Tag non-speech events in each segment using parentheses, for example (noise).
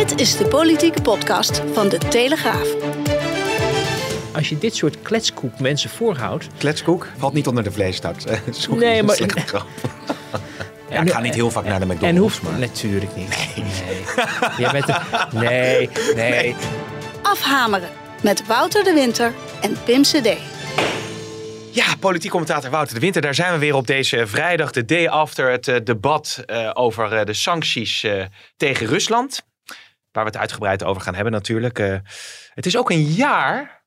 Dit is de politieke podcast van de Telegraaf. Als je dit soort kletskoek mensen voorhoudt. Kletskoek valt niet onder de. (laughs) Sorry, Nee, nee, maar-. (laughs) Ja, En- ik ga niet heel vaak naar de En McDonald's. hoeft maar... natuurlijk niet. Nee. Jij bent er- nee, nee. Afhameren met Wouter de Winter en Pim CD. Ja, politiek commentator Wouter de Winter. Daar zijn we weer op deze vrijdag, de day after het eh, debat eh, over eh, de sancties eh, tegen Rusland. Waar we het uitgebreid over gaan hebben natuurlijk. Eh, het is ook een jaar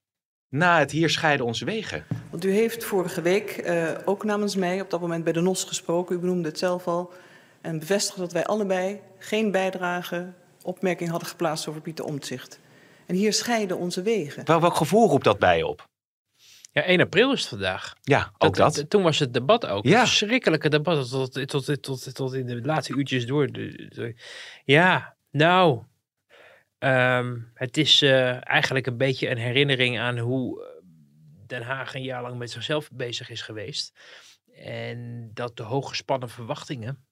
na het hier scheiden onze wegen. Want u heeft vorige week eh, ook namens mij op dat moment bij de NOS gesproken. U benoemde het zelf al. En bevestigde dat wij allebei geen bijdrage, opmerking hadden geplaatst over Pieter Omtzigt. En hier scheiden onze wegen. Wel, welk gevoel roept dat bij je op? Ja, 1 april is het vandaag. Ja, ook dat. Toen was het debat ook. Ja. Een verschrikkelijke debat tot, tot, tot, tot, tot in de laatste uurtjes door. Ja, nou. Ehm, het is eh, eigenlijk een beetje een herinnering aan hoe eh, Den Haag een jaar lang met zichzelf bezig is geweest. En dat de hooggespannen verwachtingen,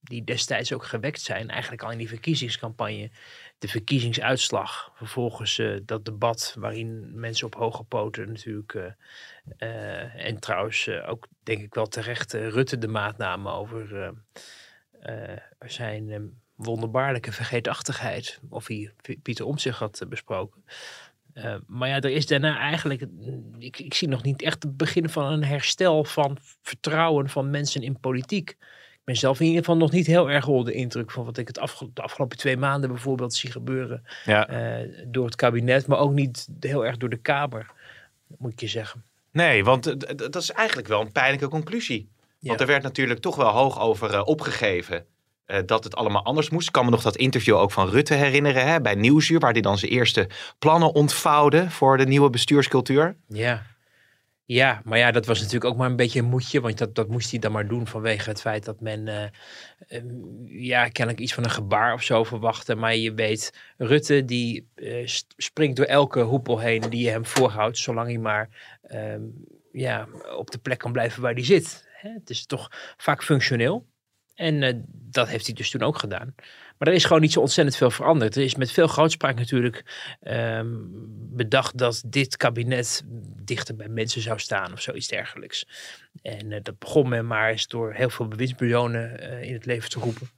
die destijds ook gewekt zijn, eigenlijk al in die verkiezingscampagne, de verkiezingsuitslag, vervolgens eh, dat debat waarin mensen op hoge poten natuurlijk, en trouwens ook denk ik wel terecht Rutte de maat namen over zijn eh, wonderbaarlijke vergeetachtigheid, of hij Pieter Omtzigt had eh, besproken. Eh, maar ja, er is daarna eigenlijk, mm, ik, ik zie nog niet echt het begin van een herstel van vertrouwen van mensen in politiek. Ik ben zelf in ieder geval nog niet heel erg onder de indruk van wat ik het afge- de afgelopen twee maanden bijvoorbeeld zie gebeuren Ja. eh, door het kabinet, maar ook niet heel erg door de Kamer, moet ik je zeggen. Nee, want dat is eigenlijk wel een pijnlijke conclusie. Want Ja. er werd natuurlijk toch wel hoog over opgegeven eh, dat het allemaal anders moest. Ik kan me nog dat interview ook van Rutte herinneren hè, bij Nieuwsuur, waar hij dan zijn eerste plannen ontvouwde voor de nieuwe bestuurscultuur. Ja. Ja, maar ja, dat was natuurlijk ook maar een beetje een moedje, want dat, dat moest hij dan maar doen vanwege het feit dat men, eh, eh, ja, kennelijk iets van een gebaar of zo verwachtte. Maar je weet, Rutte die springt door elke hoepel heen die je hem voorhoudt, zolang hij maar ehm, ja, op de plek kan blijven waar hij zit. Het is toch vaak functioneel. En eh, dat heeft hij dus toen ook gedaan. Maar er is gewoon niet zo ontzettend veel veranderd. Er is met veel grootspraak natuurlijk ehm, bedacht dat dit kabinet dichter bij mensen zou staan of zoiets dergelijks. En eh, dat begon men maar eens door heel veel bewindspersonen eh, in het leven te roepen.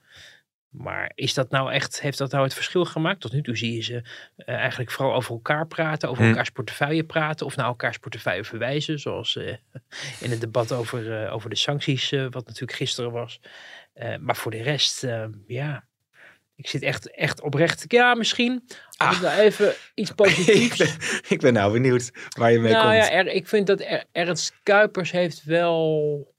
Maar is dat nou echt, heeft dat nou het verschil gemaakt? Tot nu toe zie je ze eigenlijk vooral over elkaar praten, over Hm. elkaars portefeuille praten of naar elkaars portefeuille verwijzen. Zoals (laughs) in het debat over, over de sancties, wat natuurlijk gisteren was. Eh, maar voor de rest, eh, ja, ik zit echt, echt oprecht. Ja, misschien. Als ik Ah. nou even iets (laughs) ik, positiefs. ben, ik ben nou benieuwd waar je mee nou komt. ja, er, ik vind dat er, Ernst Kuipers heeft wel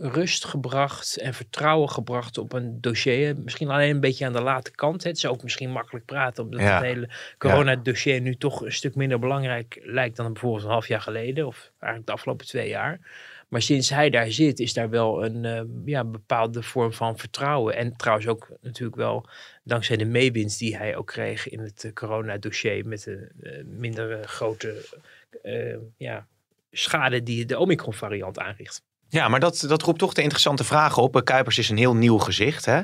rust gebracht en vertrouwen gebracht op een dossier. Misschien alleen een beetje aan de late kant. Het is ook misschien makkelijk praten, omdat Ja. het hele corona-dossier nu toch een stuk minder belangrijk lijkt dan bijvoorbeeld een half jaar geleden, of eigenlijk de afgelopen twee jaar. Maar sinds hij daar zit, is daar wel een eh, ja, bepaalde vorm van vertrouwen. En trouwens ook natuurlijk wel dankzij de meewinst die hij ook kreeg in het eh, corona-dossier met de eh, minder eh, grote eh, ja, schade die de Omicron-variant aanricht. Ja, maar dat, dat roept toch de interessante vraag op. Kuipers is een heel nieuw gezicht. Hè?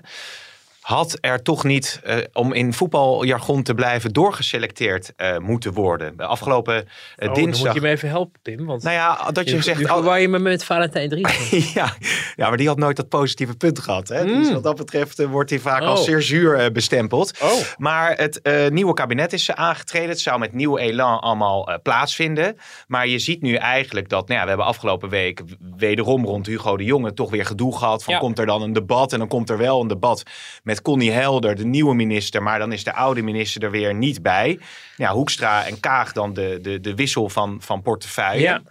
Had er toch niet, eh, om in voetbaljargon te blijven, doorgeselecteerd eh, moeten worden? De afgelopen eh, Oh, Dan dinsdag. moet je me even helpen, Pim. Want Nou ja, dat je zegt. oh, verwar je me met Valentijn (laughs) Dries. ja, ja, maar die had nooit dat positieve punt gehad. Hè? Dus Mm. wat dat betreft wordt hij vaak Oh. als zeer zuur bestempeld. Oh. Maar het nieuwe kabinet is aangetreden. Het zou met nieuw elan allemaal plaatsvinden. Maar je ziet nu eigenlijk dat, nou ja, we hebben afgelopen week wederom rond Hugo de Jonge toch weer gedoe gehad. Van Ja. komt er dan een debat? En dan komt er wel een debat met Connie Helder, de nieuwe minister. Maar dan is de oude minister er weer niet bij. Hoekstra en Kaag dan de, de, de wissel van, van portefeuille.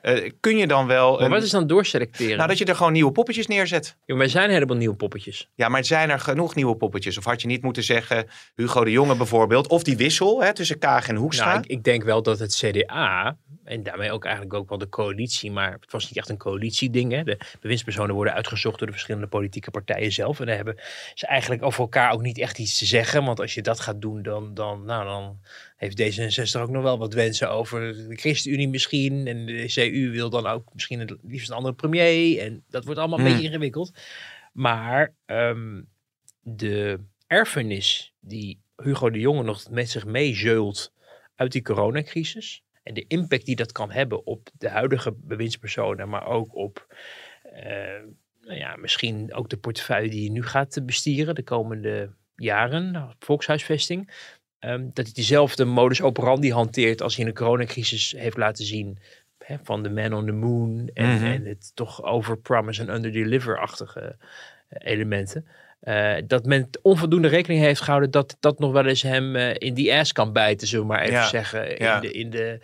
Eh, kun je dan wel... Maar wat is dan doorselecteren? Nou, dat je er gewoon nieuwe poppetjes neerzet. Ja, maar er zijn een heleboel nieuwe poppetjes. Ja, maar zijn er genoeg nieuwe poppetjes? Of had je niet moeten zeggen, Hugo de Jonge bijvoorbeeld, of die wissel hè, tussen Kaag en Hoekstra? Nou, ik, ik denk wel dat het CDA, en daarmee ook eigenlijk ook wel de coalitie, maar het was niet echt een coalitieding. Hè. De bewindspersonen worden uitgezocht door de verschillende politieke partijen zelf. En daar hebben ze eigenlijk over elkaar ook niet echt iets te zeggen. Want als je dat gaat doen, dan, dan, nou, dan heeft D66 ook nog wel wat wensen over de ChristenUnie misschien. En de CU wil dan ook misschien het liefst een andere premier. En dat wordt allemaal een Hmm. beetje ingewikkeld. Maar ehm, de erfenis die Hugo de Jonge nog met zich meezeult uit die coronacrisis. En de impact die dat kan hebben op de huidige bewindspersonen, maar ook op eh, nou ja, misschien ook de portefeuille die je nu gaat bestieren de komende jaren, volkshuisvesting. Ehm, dat hij dezelfde modus operandi hanteert als hij in de coronacrisis heeft laten zien. Hè, van de man on the moon en, Mhm. en het toch over promise en under deliver-achtige eh, elementen. Eh, dat men onvoldoende rekening heeft gehouden dat dat nog wel eens hem eh, in die ass kan bijten, zullen we maar even Ja, zeggen. ja. In, de, in, de,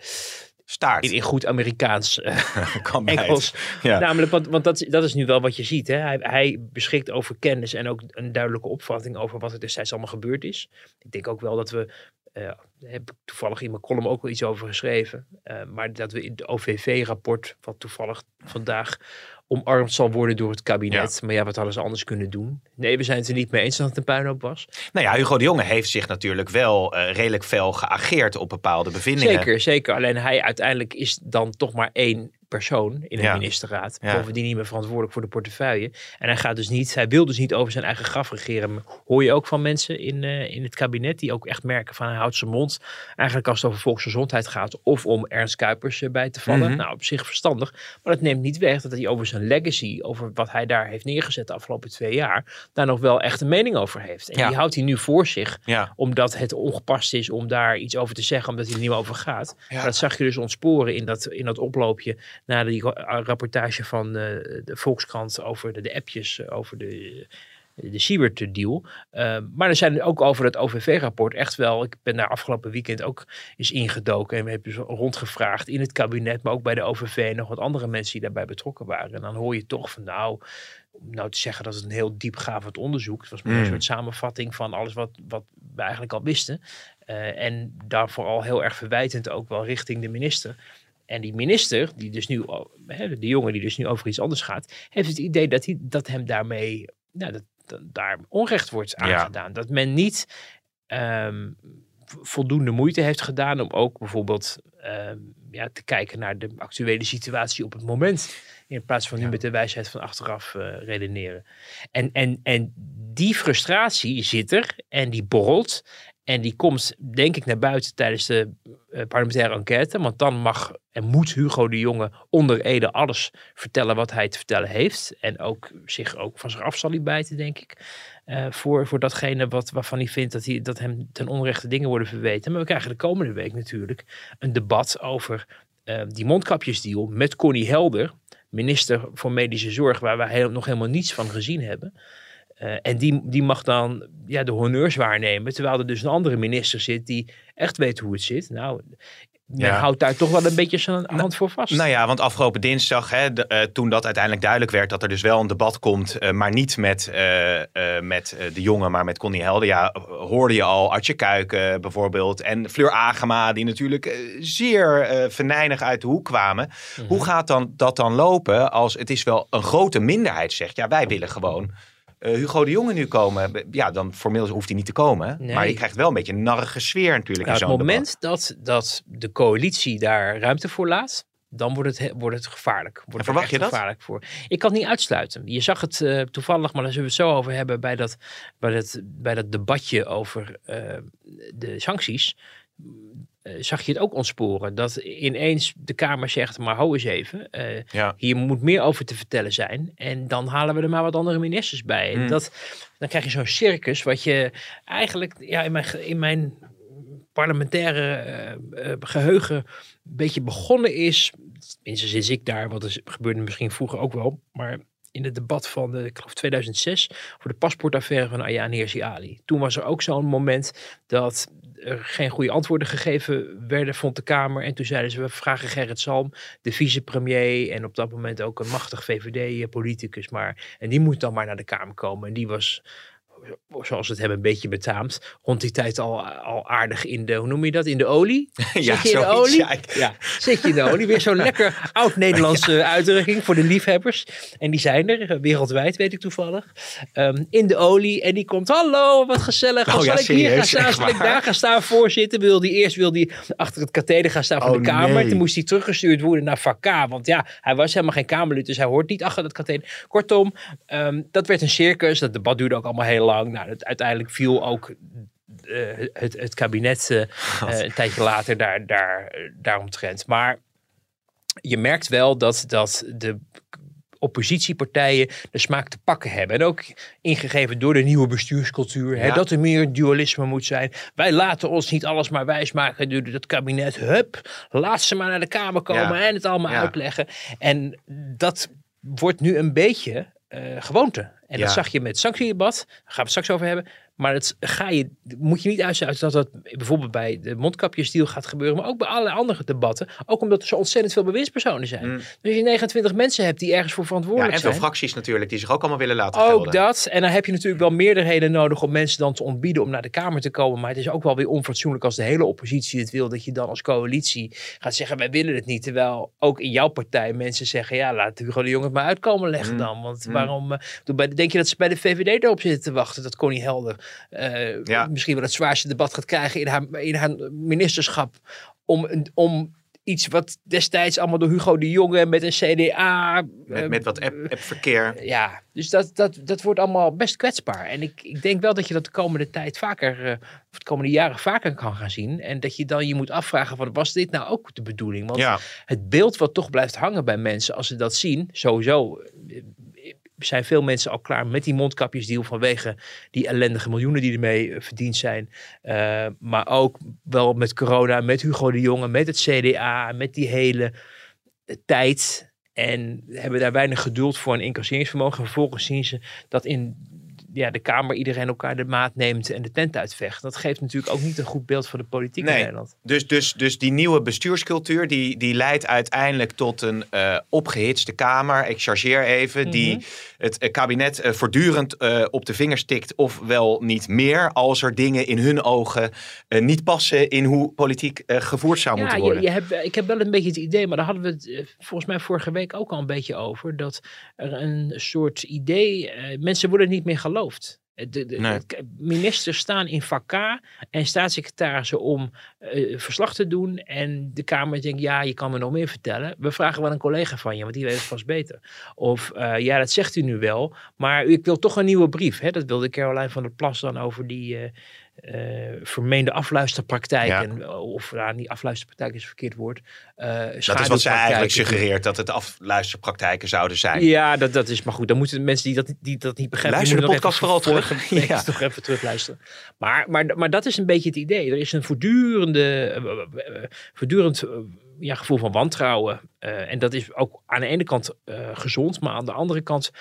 Staart. in, in goed Amerikaans eh, (laughs) kan. Engels. Ja. Namelijk, want, want dat, is- dat is nu wel wat je ziet. Hè? Hij, hij beschikt over kennis en ook een duidelijke opvatting over wat er destijds allemaal gebeurd is. Ik denk ook wel dat we, daar heb ik toevallig in mijn column ook wel iets over geschreven, eh, maar dat we in het OVV-rapport, wat toevallig vandaag omarmd zal worden door het kabinet. Maar ja, wat hadden ze anders kunnen doen? Nee, we zijn het er niet mee eens dat het een puinhoop was. Nou ja, Hugo de Jonge heeft zich natuurlijk wel eh, redelijk fel geageerd op bepaalde bevindingen. Zeker, zeker. Alleen hij uiteindelijk is dan toch maar één persoon in een Ja. ministerraad. Ja. Bovendien niet meer verantwoordelijk voor de portefeuille. En hij gaat dus niet, hij wil dus niet over zijn eigen graf regeren. Hoor je ook van mensen in, eh, in het kabinet die ook echt merken van hij houdt zijn mond. Eigenlijk als het over volksgezondheid gaat of om Ernst Kuipers bij te vallen. Mhm. Nou, op zich verstandig. Maar dat neemt niet weg dat hij over zijn legacy, over wat hij daar heeft neergezet de afgelopen twee jaar, daar nog wel echt een mening over heeft. En Ja. die houdt hij nu voor zich omdat het ongepast is om daar iets over te zeggen, omdat hij er niet meer over gaat. Maar dat zag je dus ontsporen in dat, in dat oploopje na die ra- rapportage van eh, de Volkskrant over de, de appjes, eh, over de, de Siebert-deal. Eh, maar er zijn ook over het OVV-rapport echt wel, ik ben daar afgelopen weekend ook eens ingedoken en we hebben dus rondgevraagd in het kabinet, maar ook bij de OVV en nog wat andere mensen die daarbij betrokken waren. En dan hoor je toch van nou, om nou te zeggen dat het een heel diepgravend onderzoek. Het was meer een Mm. soort samenvatting van alles wat, wat we eigenlijk al wisten. Eh, en daar vooral heel erg verwijtend ook wel richting de minister. En die minister, die dus nu, de jongen die dus nu over iets anders gaat, heeft het idee dat, hij, dat hem daarmee, nou, dat, dat daar onrecht wordt Ja. aangedaan. Dat men niet ehm, voldoende moeite heeft gedaan om ook bijvoorbeeld ehm, ja, te kijken naar de actuele situatie op het moment. In plaats van nu Ja. met de wijsheid van achteraf eh, redeneren. En, en, en die frustratie zit er en die borrelt. En die komt, denk ik, naar buiten tijdens de eh, parlementaire enquête. Want dan mag en moet Hugo de Jonge onder Ede alles vertellen wat hij te vertellen heeft. En ook zich ook van zich af zal hij bijten, denk ik. eh, voor, voor datgene wat, waarvan hij vindt dat, hij, dat hem ten onrechte dingen worden verweten. Maar we krijgen de komende week natuurlijk een debat over eh, die mondkapjesdeal met Connie Helder, minister voor Medische Zorg, waar we nog helemaal niets van gezien hebben. Eh, en die, die mag dan ja, de honneurs waarnemen, terwijl er dus een andere minister zit die echt weet hoe het zit. Nou, men Ja. houdt daar toch wel een beetje zijn hand voor vast. Nou ja, want afgelopen dinsdag, hè, de- eh, toen dat uiteindelijk duidelijk werd dat er dus wel een debat komt, eh, maar niet met, met de jongen, maar met Connie Helder. Ja, hoorde je al Artje Kuiken bijvoorbeeld en Fleur Agema, die natuurlijk zeer venijnig uit de hoek kwamen. Mhm. Hoe gaat dan, dat dan lopen als het is wel een grote minderheid zegt, ja, wij willen gewoon eh, Hugo de Jonge nu komen. Ja, dan formeel hoeft hij niet te komen. Nee. Maar je krijgt wel een beetje een narrige sfeer natuurlijk Nou, in het moment dat, dat de coalitie daar ruimte voor laat, dan wordt het, he- wordt het gevaarlijk. Wordt het verwacht echt je dat? Gevaarlijk voor. Ik kan het niet uitsluiten. Je zag het eh, toevallig, maar daar zullen we het zo over hebben bij dat, bij dat, bij dat debatje over eh, de sancties. Eh, zag je het ook ontsporen. Dat ineens de Kamer zegt, maar hou eens even. eh, Ja. hier moet meer over te vertellen zijn. En dan halen we er maar wat andere ministers bij. En Hmm. dat, dan krijg je zo'n circus wat je eigenlijk ja, in, mijn, in mijn parlementaire eh, eh, geheugen een beetje begonnen is. Tenminste sinds ik daar, want dat gebeurde misschien vroeger ook wel. Maar in het debat van, de, ik geloof 2006, voor de paspoortaffaire van Ayaan Hirsi Ali. Toen was er ook zo'n moment dat er geen goede antwoorden gegeven werden, vond de Kamer. En toen zeiden ze, we vragen Gerrit Salm, de vicepremier en op dat moment ook een machtig VVD-politicus. Maar, en die moet dan maar naar de Kamer komen. En die was zoals het hebben, een beetje betaamd. Rond die tijd al, al aardig in de, hoe noem je dat, in de olie? (laughs) Zit Ja, je in de olie? ja, ik- Ja, zit je in de olie. Weer zo'n lekker oud-Nederlandse (laughs) uitdrukking voor de liefhebbers. En die zijn er, eh, wereldwijd weet ik toevallig. Ehm, in de olie. En die komt, hallo, wat gezellig. Oh zal ja, ik hier gaan staan? Zal ik daar gaan staan voorzitten? Wil die eerst wil die achter het katheder gaan staan van Oh, de Kamer. nee. Toen moest hij teruggestuurd worden naar vak K. Want ja, hij was helemaal geen Kamerlid, dus hij hoort niet achter het katheder. Kortom, ehm, dat werd een circus. Dat debat duurde ook allemaal heel lang. Nou, het, uiteindelijk viel ook eh, het, het kabinet eh, (laughs) eh, een tijdje later daar, daar, daaromtrent. Maar je merkt wel dat, dat de oppositiepartijen de smaak te pakken hebben. En ook ingegeven door de nieuwe bestuurscultuur. Hè, dat er meer dualisme moet zijn. Wij laten ons niet alles maar wijsmaken door dat kabinet. Hup, laat ze maar naar de Kamer komen Ja. en het allemaal Ja. uitleggen. En dat wordt nu een beetje gewoonte. En Ja. dat zag je met het sanctiedebat. Daar gaan we het straks over hebben. Maar dat ga je, moet je niet uitsluiten dat dat bijvoorbeeld bij de mondkapjesdeal gaat gebeuren. Maar ook bij allerlei andere debatten. Ook omdat er zo ontzettend veel bewindspersonen zijn. Mm. Dus als je 29 mensen hebt die ergens voor Ja, verantwoordelijk en veel zijn. fracties natuurlijk, die zich ook allemaal willen laten Ook gelden. dat. En dan heb je natuurlijk wel meerderheden nodig om mensen dan te ontbieden om naar de Kamer te komen. Maar het is ook wel weer onfatsoenlijk als de hele oppositie het wil. Dat je dan als coalitie gaat zeggen wij willen het niet. Terwijl ook in jouw partij mensen zeggen ja laat Hugo de Jong het maar uitkomen leggen Mm. dan. Want Mm. waarom eh, denk je dat ze bij de VVD erop zitten te wachten? Dat Connie Helder eh, Ja. misschien wel het zwaarste debat gaat krijgen in haar, in haar ministerschap. Om, om iets wat destijds allemaal door Hugo de Jonge met een CDA... Met, eh, met wat app, appverkeer. ja, dus dat, dat, dat wordt allemaal best kwetsbaar. En ik, ik denk wel dat je dat de komende tijd vaker, eh, of de komende jaren vaker kan gaan zien. En dat je dan je moet afvragen van, was dit nou ook de bedoeling? Want Ja, het beeld wat toch blijft hangen bij mensen als ze dat zien, sowieso eh, zijn veel mensen al klaar met die mondkapjesdeal vanwege die ellendige miljoenen die ermee eh, verdiend zijn. Eh, maar ook wel met corona, met Hugo de Jonge, met het CDA, met die hele eh, tijd. En hebben daar weinig geduld voor en incasseringsvermogen. Vervolgens zien ze dat in ja, de Kamer iedereen elkaar de maat neemt en de tent uitvecht. Dat geeft natuurlijk ook niet een goed beeld van de politiek Nee. in Nederland. dus, dus, dus die nieuwe bestuurscultuur, die, die leidt uiteindelijk tot een eh, opgehitste Kamer. Ik chargeer even, die Mhm. het eh, kabinet eh, voortdurend op de vingers tikt, of wel niet meer, als er dingen in hun ogen niet passen in hoe politiek gevoerd zou moeten worden. je, je hebt, ik heb wel een beetje het idee, maar daar hadden we het volgens mij vorige week ook al een beetje over. Dat er een soort idee, mensen worden niet meer geloofd. Eh, De, de, Nee. Ministers staan in vak K en staatssecretarissen om eh, verslag te doen. En de Kamer denkt, ja, je kan me nog meer vertellen. We vragen wel een collega van je, want die weet het vast beter. Of, eh, ja, dat zegt u nu wel, maar ik wil toch een nieuwe brief. Hè? Dat wilde Caroline van der Plas dan over die... eh, vermeende afluisterpraktijken, of nou, niet afluisterpraktijk is een verkeerd woord. eh dat is wat zij eigenlijk suggereert, dat het afluisterpraktijken zouden zijn. Ja, dat, dat is maar goed. Dan moeten de mensen die dat, die dat niet begrijpen... Luister die de podcast vooral terug. (laughs) vorige week Ja. toch even terugluisteren. Maar, maar, maar dat is een beetje het idee. Er is een voortdurende, eh, voortdurend ja, gevoel van wantrouwen. En dat is ook aan de ene kant gezond, maar aan de andere kant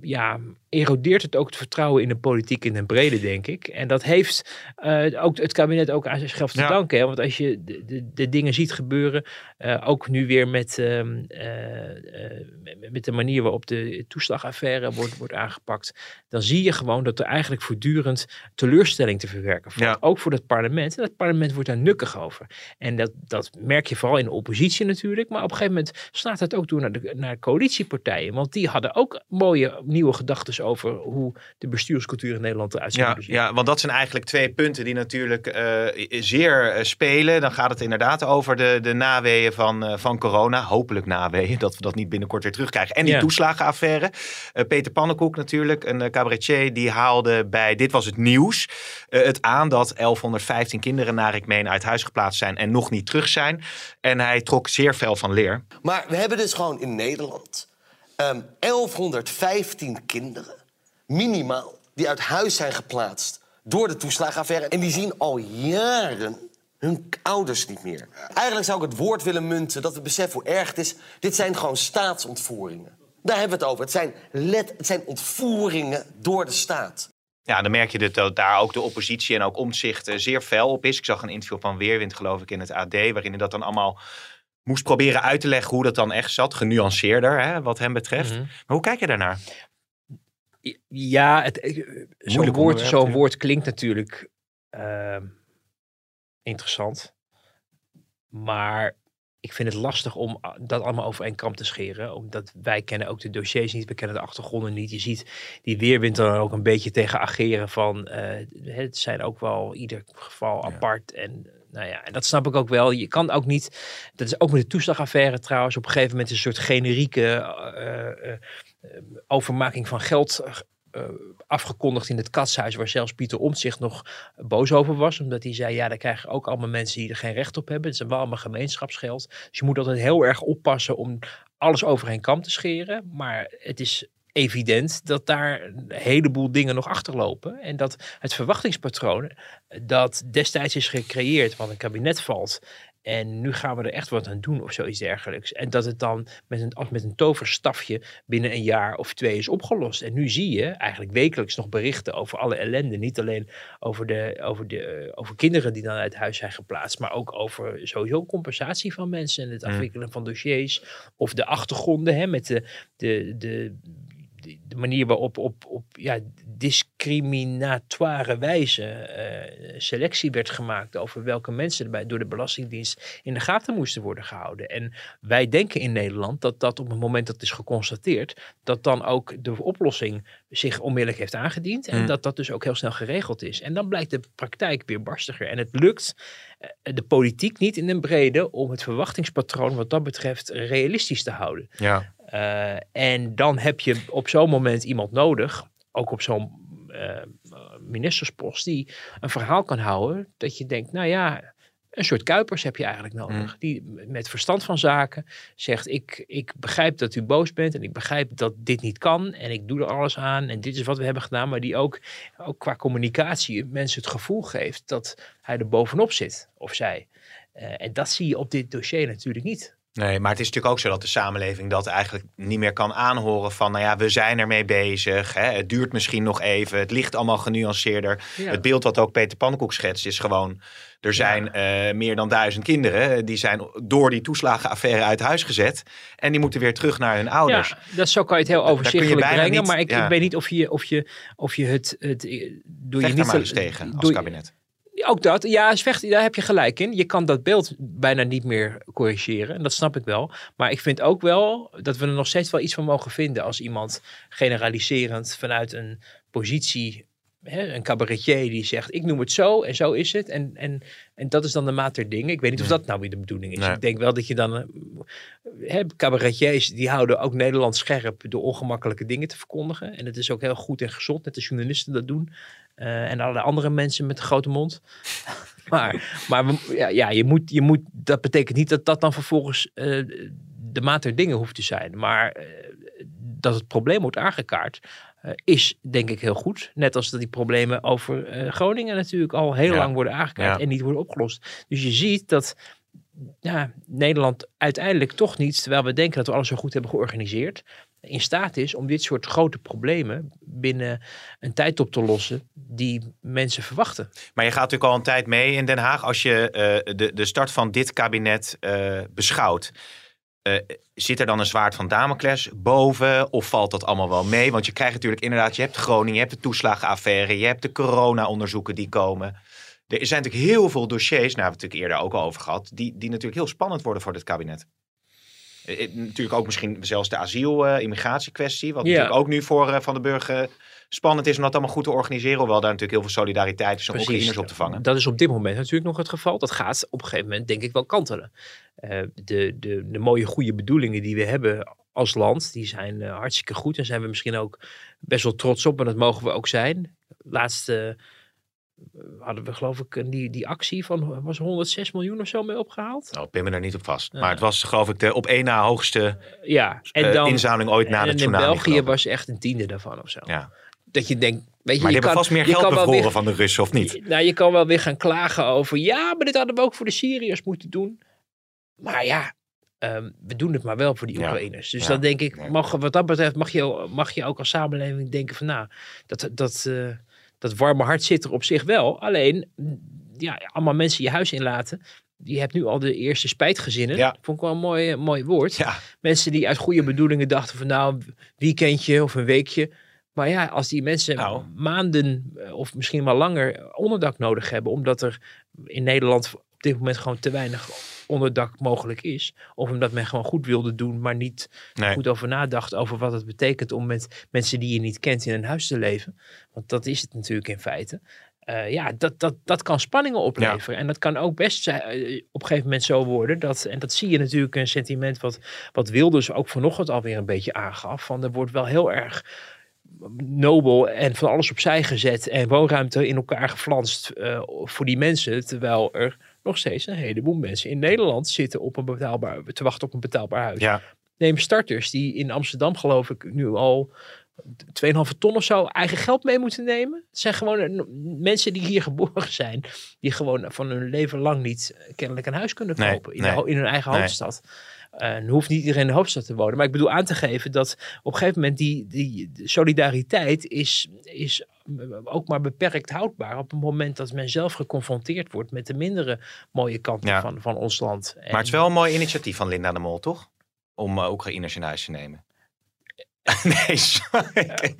ja, erodeert het ook het vertrouwen in de politiek in den brede, denk ik. En dat heeft eh, ook het kabinet ook aan zichzelf te Ja. danken. Hè? Want als je de, de, de dingen ziet gebeuren, eh, ook nu weer met, ehm, eh, met- de manier waarop de toeslagaffaire wordt, wordt aangepakt, dan zie je gewoon dat er eigenlijk voortdurend teleurstelling te verwerken valt. Ja. Ook voor het parlement. En het parlement wordt daar nukkig over. En dat, dat merk je vooral in de oppositie natuurlijk. Maar op een gegeven moment slaat dat ook door naar de naar coalitiepartijen. Want die hadden ook mooie nieuwe gedachten over hoe de bestuurscultuur in Nederland eruit zou Ja, ja, want dat zijn eigenlijk twee punten die natuurlijk eh, zeer eh, spelen. Dan gaat het inderdaad over de, de naweeën van, eh, van corona. Hopelijk naweeën, dat we dat niet binnenkort weer terugkrijgen. En die Ja. toeslagenaffaire. Eh, Peter Pannenkoek natuurlijk, een cabaretier, die haalde bij Dit Was Het Nieuws eh, het aan dat 1115 kinderen, naar ik meen, uit huis geplaatst zijn en nog niet terug zijn. En hij trok zeer fel van leer. Maar we hebben dus gewoon in Nederland ehm 1115 kinderen, minimaal, die uit huis zijn geplaatst door de toeslagenaffaire. En die zien al jaren hun ouders niet meer. Eigenlijk zou ik het woord willen munten dat we beseffen hoe erg het is. Dit zijn gewoon staatsontvoeringen. Daar hebben we het over. Het zijn, let, het zijn ontvoeringen door de staat. Ja, dan merk je dat- dat daar ook de oppositie en ook omzicht eh, zeer fel op is. Ik zag een interview van Weerwind, geloof ik, in het AD, waarin hij dat dan allemaal moest proberen uit te leggen hoe dat dan echt zat. Genuanceerder, hè, wat hem betreft. Mhm. Maar hoe kijk je daarnaar? Ja, het, eh, zo'n woord, ja. woord klinkt natuurlijk ehm, interessant. Maar ik vind het lastig om ah, dat allemaal over één kam te scheren. Omdat wij kennen ook de dossiers niet, we kennen de achtergronden niet. Je ziet die weerwind er ook een beetje tegen ageren van... eh, het zijn ook wel ieder geval apart. En, nou ja, en dat snap ik ook wel. Je kan ook niet... Dat is ook met de toeslagaffaire trouwens. Op een gegeven moment een soort generieke eh, eh, eh, overmaking van geld... afgekondigd in het katshuis, waar zelfs Pieter Omtzigt nog boos over was. Omdat hij zei, ja, daar krijgen ook allemaal mensen die er geen recht op hebben. Het is wel allemaal gemeenschapsgeld. Dus je moet altijd heel erg oppassen om alles over een kam te scheren. Maar het is evident dat daar een heleboel dingen nog achterlopen. En dat het verwachtingspatroon dat destijds is gecreëerd, want een kabinet valt. En nu gaan we er echt wat aan doen of zoiets dergelijks. En dat het dan met een, als met een toverstafje binnen een jaar of twee is opgelost. En nu zie je eigenlijk wekelijks nog berichten over alle ellende. Niet alleen over, de, over, de, eh, over kinderen die dan uit huis zijn geplaatst. Maar ook over sowieso compensatie van mensen. En het Mm. afwikkelen van dossiers. Of de achtergronden hè, met de, de, de, de, manier waarop op, op ja, discriminatoire wijze eh, selectie werd gemaakt over welke mensen erbij door de Belastingdienst in de gaten moesten worden gehouden. En wij denken in Nederland dat dat op het moment dat het is geconstateerd, dat dan ook de oplossing zich onmiddellijk heeft aangediend en Hmm. dat dat dus ook heel snel geregeld is. En dan blijkt de praktijk weer barstiger. En het lukt eh, de politiek niet in een brede om het verwachtingspatroon wat dat betreft realistisch te houden. Ja. Uh, en dan heb je op zo'n moment iemand nodig, ook op zo'n uh, ministerspost, die een verhaal kan houden. Dat je denkt, nou ja, een soort Kuipers heb je eigenlijk nodig. Mm. Die met verstand van zaken zegt, ik, ik begrijp dat u boos bent en ik begrijp dat dit niet kan. En ik doe er alles aan en dit is wat we hebben gedaan. Maar die ook, ook qua communicatie mensen het gevoel geeft dat hij er bovenop zit, of zij. Uh, en dat zie je op dit dossier natuurlijk niet. Nee, maar het is natuurlijk ook zo dat de samenleving dat eigenlijk niet meer kan aanhoren van, nou ja, we zijn ermee bezig. Hè, het duurt misschien nog even. Het ligt allemaal genuanceerder. Ja. Het beeld wat ook Peter Pannenkoek schetst is gewoon, er zijn ja. uh, meer dan duizend kinderen die zijn door die toeslagenaffaire uit huis gezet. En die moeten weer terug naar hun ouders. Ja, dat zo kan je het heel overzichtelijk brengen. Niet, maar ik, ja. ik, weet niet of je, of je, of je het, het doe Vecht je niet maar eens tegen als kabinet. Ook dat, ja, vecht, daar heb je gelijk in. Je kan dat beeld bijna niet meer corrigeren. En dat snap ik wel. Maar ik vind ook wel dat we er nog steeds wel iets van mogen vinden. Als iemand generaliserend vanuit een positie, hè, een cabaretier die zegt: Ik noem het zo en zo is het. En, en, en dat is dan de maat der dingen. Ik weet niet of dat nou weer de bedoeling is. Nee. Ik denk wel dat je dan. Hè, cabaretiers die houden ook Nederland scherp door ongemakkelijke dingen te verkondigen. En het is ook heel goed en gezond dat de journalisten dat doen. Uh, en alle andere mensen met een grote mond. (laughs) maar maar we, ja, ja, je moet, je moet, dat betekent niet dat dat dan vervolgens uh, de maat der dingen hoeft te zijn. Maar uh, dat het probleem wordt aangekaart, is denk ik heel goed. Net als dat die problemen over Groningen natuurlijk al heel ja. lang worden aangekaart ja. en niet worden opgelost. Dus je ziet dat ja, Nederland uiteindelijk toch niet, terwijl we denken dat we alles zo goed hebben georganiseerd, in staat is om dit soort grote problemen binnen een tijd op te lossen die mensen verwachten. Maar je gaat natuurlijk al een tijd mee in Den Haag als je uh, de, de start van dit kabinet uh, beschouwt. Uh, zit er dan een zwaard van Damocles boven of valt dat allemaal wel mee? Want je krijgt natuurlijk inderdaad, je hebt Groningen, je hebt de toeslagenaffaire, je hebt de corona-onderzoeken die komen. Er zijn natuurlijk heel veel dossiers, nou hebben we het natuurlijk eerder ook al over gehad, die, die natuurlijk heel spannend worden voor dit kabinet. Eh, natuurlijk ook misschien zelfs de asiel-immigratiekwestie, wat ja. natuurlijk ook nu voor Van den Burg spannend is om dat allemaal goed te organiseren, hoewel daar natuurlijk heel veel solidariteit is om Precies. Oekraïners op te vangen. Dat is op dit moment natuurlijk nog het geval. Dat gaat op een gegeven moment denk ik wel kantelen. Uh, de, de, de mooie goede bedoelingen die we hebben als land, die zijn uh, hartstikke goed en zijn we misschien ook best wel trots op en dat mogen we ook zijn. Laatste hadden we geloof ik die, die actie van was 106 miljoen of zo mee opgehaald. Nou, pin me daar niet op vast. Maar het was geloof ik de op één na hoogste ja, en dan, uh, inzameling ooit na en de tsunami. in België was echt een tiende daarvan of zo. Ja. Dat je denkt, weet je, maar je die kan, vast meer geld bevroren weer, van de Russen of niet? Nou, je kan wel weer gaan klagen over, ja, maar dit hadden we ook voor de Syriërs moeten doen. Maar ja, um, we doen het maar wel voor die Oekraïners. Ja. Dus ja. dan denk ik, mag, wat dat betreft mag je, mag je ook als samenleving denken van, nou, dat, dat, uh, dat warme hart zit er op zich wel. Alleen, ja, allemaal mensen je huis inlaten. Je hebt nu al de eerste spijtgezinnen. Ja. Vond ik wel een mooi, mooi woord. Ja, Mensen die uit goede bedoelingen dachten van nou, weekendje of een weekje. Maar ja, als die mensen Nou. maanden eh, of misschien wel langer onderdak nodig hebben, omdat er in Nederland op dit moment gewoon te weinig onderdak mogelijk is. Of omdat men gewoon goed wilde doen, maar niet nee. goed over nadacht over wat het betekent om met mensen die je niet kent in een huis te leven. Want dat is het natuurlijk in feite. Eh, ja, dat, dat, dat kan spanningen opleveren. En dat kan ook best eh, op een gegeven moment zo worden. Dat, en dat zie je natuurlijk een sentiment wat, wat Wilders ook vanochtend alweer een beetje aangaf. Van er wordt wel heel erg nobel en van alles opzij gezet en woonruimte in elkaar geflanst eh, voor die mensen. Terwijl er nog steeds een heleboel mensen in Nederland zitten op een betaalbaar, te wachten op een betaalbaar huis. Ja, Neem starters die in Amsterdam geloof ik nu al 2,5 ton of zo eigen geld mee moeten nemen. Het zijn gewoon mensen die hier geboren zijn. Die gewoon van hun leven lang niet eh, kennelijk een huis kunnen Nee, kopen. in, nee. de ho- in hun eigen Nee. hoofdstad. En hoeft niet iedereen in de hoofdstad te wonen. Maar ik bedoel aan te geven dat op een gegeven moment die, die solidariteit is, is ook maar beperkt houdbaar. Op het moment dat men zelf geconfronteerd wordt met de mindere mooie kanten Ja. van, van ons land. maar het is wel een mooi initiatief van Linda de Mol, toch? Om uh, Oekraïners in huis te nemen. (laughs) nee, sorry.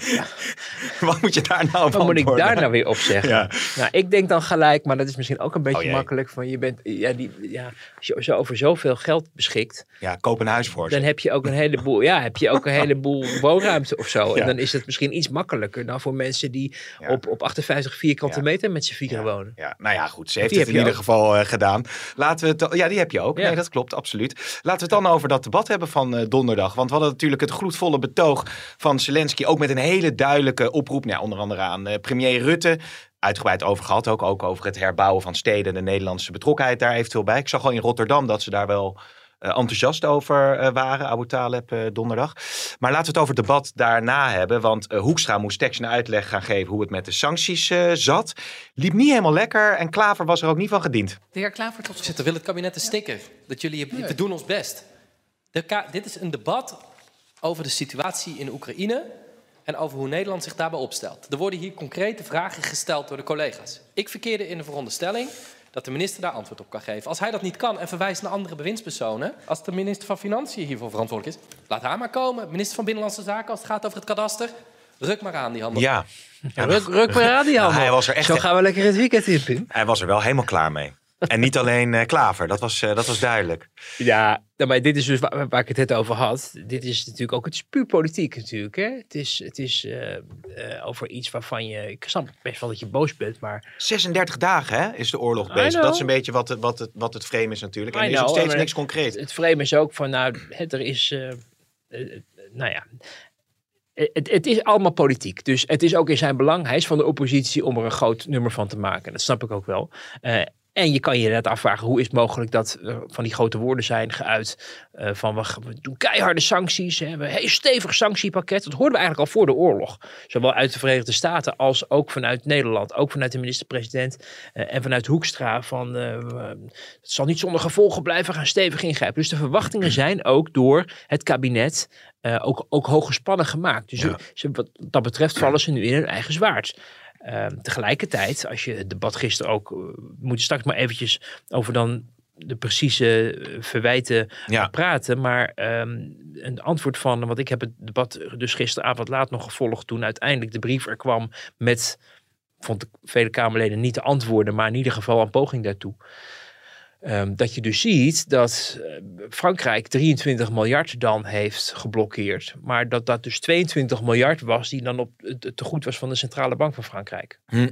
Wat moet je daar nou op Wat moet ik daar nou weer op zeggen? Ja. Nou, ik denk dan gelijk, maar dat is misschien ook een beetje Oh makkelijk. Van je bent, ja, die, ja, als je zo over zoveel geld beschikt, ja, koop een huis voor ze. dan heb je ook een heleboel, ja, heb je ook een heleboel (laughs) woonruimte of zo. Ja. En dan is het misschien iets makkelijker dan voor mensen die op, op 58 vierkante meter met z'n vieren wonen. Ja, nou ja, goed. Ze heeft Die het in ieder geval eh, gedaan. Laten we het. Ja, die heb je ook. Nee, dat klopt, absoluut. Laten we het dan over dat debat hebben van eh, donderdag. Want we hadden natuurlijk het gloedvolle betoog van Zelensky. Ook met een hele duidelijke oproep. Nou, onder andere aan eh, premier Rutte. Uitgebreid over gehad. Ook, ook over het herbouwen van steden. De Nederlandse betrokkenheid daar eventueel bij. Ik zag al in Rotterdam dat ze daar wel. eh, enthousiast over eh, waren, Abu Taleb eh, donderdag. Maar laten we het over het debat daarna hebben. Want eh, Hoekstra moest tekst en uitleg gaan geven hoe het met de sancties eh, zat. Liep niet helemaal lekker en Klaver was er ook niet van gediend. De heer Klaver tot Voorzitter, wil het kabinet een sticker? Dat jullie, we doen ons best. De dit is een debat over de situatie in Oekraïne en over hoe Nederland zich daarbij opstelt. Er worden hier concrete vragen gesteld door de collega's. Ik verkeerde in de veronderstelling dat de minister daar antwoord op kan geven. Als hij dat niet kan en verwijst naar andere bewindspersonen, als de minister van Financiën hiervoor verantwoordelijk is, laat haar maar komen. Minister van Binnenlandse Zaken, als het gaat over het kadaster, ruk maar aan die handen. Ja, Ja, ruk, ruk maar aan die handen. hij was er echt- Zo gaan we lekker het weekend in, hij was er wel helemaal klaar mee. En niet alleen eh, Klaver, dat was, eh, dat was duidelijk. Ja, nou, maar dit is dus waar, waar ik het net over had. Dit is natuurlijk ook, het is puur politiek natuurlijk. Hè? Het is, het is eh, over iets waarvan je, ik snap best wel dat je boos bent, maar 36 dagen hè, is de oorlog bezig. Dat is een beetje wat het, wat het, wat het frame is natuurlijk. En er is nog know, steeds maar niks concreet. het frame is ook van, nou, het, er is, nou ja, het, het is allemaal politiek. Dus het is ook in zijn belang, hij is van de oppositie, om er een groot nummer van te maken. Dat snap ik ook wel. Eh, en je kan je net afvragen, hoe is het mogelijk dat er van die grote woorden zijn geuit eh, van we, doen keiharde sancties, hè, we hebben een heel stevig sanctiepakket. Dat hoorden we eigenlijk al voor de oorlog. Zowel uit de Verenigde Staten als ook vanuit Nederland, ook vanuit de minister-president eh, en vanuit Hoekstra van eh, het zal niet zonder gevolgen blijven, we gaan stevig ingrijpen. Dus de verwachtingen (clears throat) zijn ook door het kabinet eh, ook, ook hoog gespannen gemaakt. Dus Ja. ze, wat dat betreft vallen ze nu in hun eigen zwaard. Ehm, tegelijkertijd, als je het debat gisteren ook, we moeten straks maar eventjes over dan de precieze eh, verwijten Ja. praten. Maar ehm, een antwoord van, want ik heb het debat dus gisteravond laat nog gevolgd toen uiteindelijk de brief er kwam met, vond ik vele Kamerleden niet te antwoorden, maar in ieder geval een poging daartoe. Ehm, dat je dus ziet dat eh, Frankrijk 23 miljard dan heeft geblokkeerd. Maar dat dat dus 22 miljard was die dan op het tegoed was van de centrale bank van Frankrijk. Hm.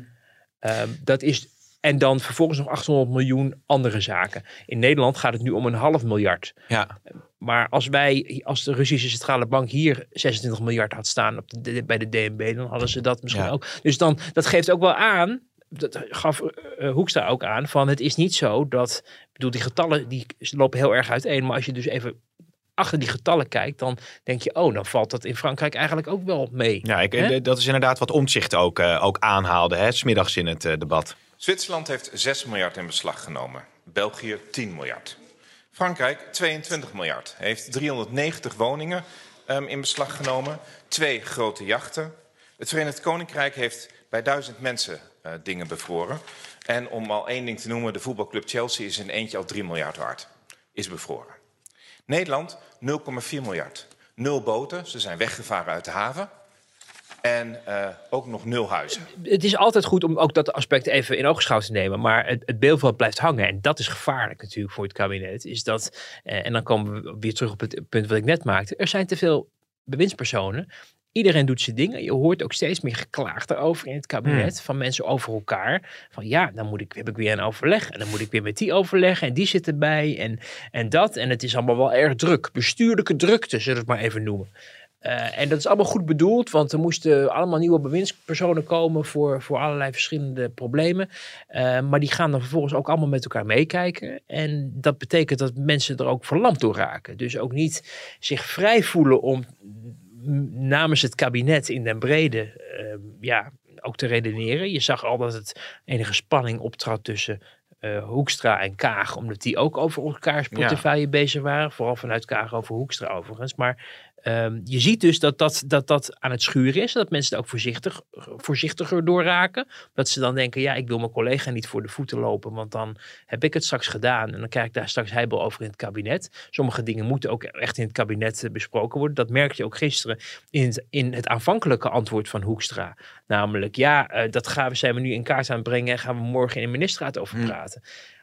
Ehm, dat is, en dan vervolgens nog 800 miljoen andere zaken. In Nederland gaat het nu om een half miljard. Ja. Maar als wij, als de Russische centrale bank hier 26 miljard had staan op de, bij de DNB, dan hadden ze dat misschien Ja. ook. Dus dan, dat geeft ook wel aan, dat gaf eh, eh, Hoekstra ook aan, van het is niet zo dat, ik bedoel, die getallen die lopen heel erg uiteen, maar als je dus even achter die getallen kijkt, dan denk je, oh, dan valt dat in Frankrijk eigenlijk ook wel mee. Ja, ik, dat is inderdaad wat Omtzigt ook, eh, ook aanhaalde, hè, smiddags in het debat. Zwitserland heeft 6 miljard in beslag genomen. België 10 miljard. Frankrijk 22 miljard. Heeft 390 woningen ehm, in beslag genomen. Twee grote jachten. Het Verenigd Koninkrijk heeft bij duizend mensen uh, dingen bevroren. En om al één ding te noemen, de voetbalclub Chelsea is in eentje al 3 miljard waard. Is bevroren. Nederland 0,4 miljard. Nul boten, ze zijn weggevaren uit de haven. En uh, ook nog nul huizen. Het is altijd goed om ook dat aspect even in oogschouw te nemen. Maar het, het beeld blijft hangen. En dat is gevaarlijk natuurlijk voor het kabinet. Is dat, uh, en dan komen we weer terug op het punt wat ik net maakte. Er zijn te veel bewindspersonen Iedereen doet zijn dingen. Je hoort ook steeds meer geklaagd erover in het kabinet. Hmm. Van mensen over elkaar. Van ja, dan moet ik, heb ik weer een overleg. En dan moet ik weer met die overleggen. En die zit erbij. En, en dat. En het is allemaal wel erg druk. Bestuurlijke drukte, zullen we het maar even noemen. Uh, en dat is allemaal goed bedoeld, want er moesten allemaal nieuwe bewindspersonen komen voor, voor allerlei verschillende problemen. Uh, maar die gaan dan vervolgens ook allemaal met elkaar meekijken. En dat betekent dat mensen er ook verlamd door raken. Dus ook niet zich vrij voelen om namens het kabinet in den brede uh, ja, ook te redeneren. Je zag al dat het enige spanning optrad tussen uh, Hoekstra en Kaag, omdat die ook over elkaars portefeuille bezig waren. Vooral vanuit Kaag over Hoekstra overigens. Maar Um, je ziet dus dat dat, dat dat aan het schuren is. Dat mensen er ook voorzichtig, voorzichtiger door raken. Dat ze dan denken, ja, ik wil mijn collega niet voor de voeten lopen. Want dan heb ik het straks gedaan. En dan krijg ik daar straks heibel over in het kabinet. Sommige dingen moeten ook echt in het kabinet eh, besproken worden. Dat merkte je ook gisteren in het, in het aanvankelijke antwoord van Hoekstra. Namelijk, ja, uh, dat gaan we, zijn we nu in kaart aan het brengen. En gaan we morgen in de ministerraad over hmm. praten.